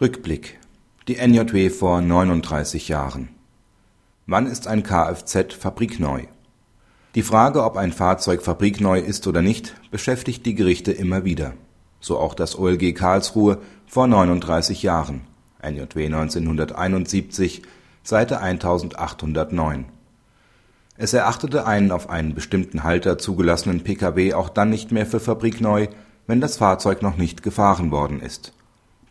Rückblick. Die NJW vor 39 Jahren. Wann ist ein Kfz fabrikneu? Die Frage, ob ein Fahrzeug fabrikneu ist oder nicht, beschäftigt die Gerichte immer wieder. So auch das OLG Karlsruhe vor 39 Jahren (NJW 1971, Seite 1809). Es erachtete einen auf einen bestimmten Halter zugelassenen Pkw auch dann nicht mehr für fabrikneu, wenn das Fahrzeug noch nicht gefahren worden ist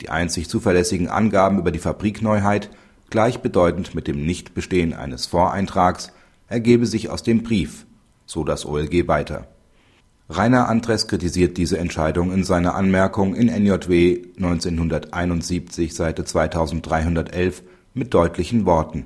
die einzig zuverlässigen Angaben über die Fabrikneuheit, gleichbedeutend mit dem Nichtbestehen eines Voreintrags, ergebe sich aus dem Brief, so das OLG weiter. Rainer Andres kritisiert diese Entscheidung in seiner Anmerkung in NJW 1971 Seite 2311 mit deutlichen Worten.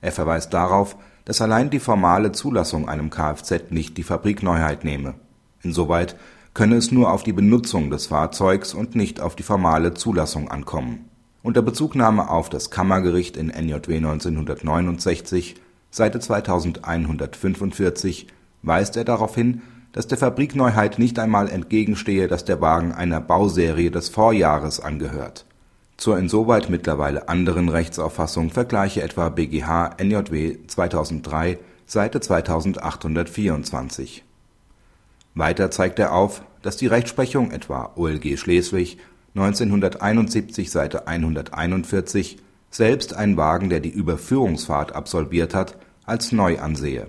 Er verweist darauf, dass allein die formale Zulassung einem Kfz nicht die Fabrikneuheit nehme. Insoweit könne es nur auf die Benutzung des Fahrzeugs und nicht auf die formale Zulassung ankommen. Unter Bezugnahme auf das Kammergericht in NJW 1969, Seite 2145, weist er darauf hin, dass der Fabrikneuheit nicht einmal entgegenstehe, dass der Wagen einer Bauserie des Vorjahres angehört. Zur insoweit mittlerweile anderen Rechtsauffassung vergleiche etwa BGH NJW 2003, Seite 2824 weiter zeigt er auf, dass die Rechtsprechung etwa OLG Schleswig 1971 Seite 141 selbst einen Wagen, der die Überführungsfahrt absolviert hat, als neu ansehe.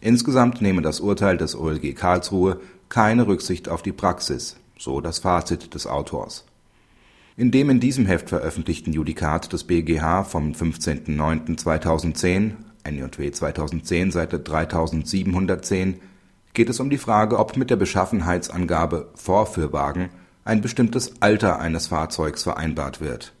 Insgesamt nehme das Urteil des OLG Karlsruhe keine Rücksicht auf die Praxis, so das Fazit des Autors. In dem in diesem Heft veröffentlichten Judikat des BGH vom 15.09.2010 NJW 2010 Seite 3710 geht es um die Frage, ob mit der Beschaffenheitsangabe „ Vorführwagen “ein bestimmtes Alter eines Fahrzeugs vereinbart wird.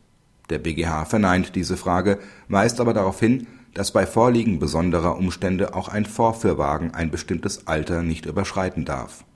Der BGH verneint diese Frage, weist aber darauf hin, dass bei Vorliegen besonderer Umstände auch ein Vorführwagen ein bestimmtes Alter nicht überschreiten darf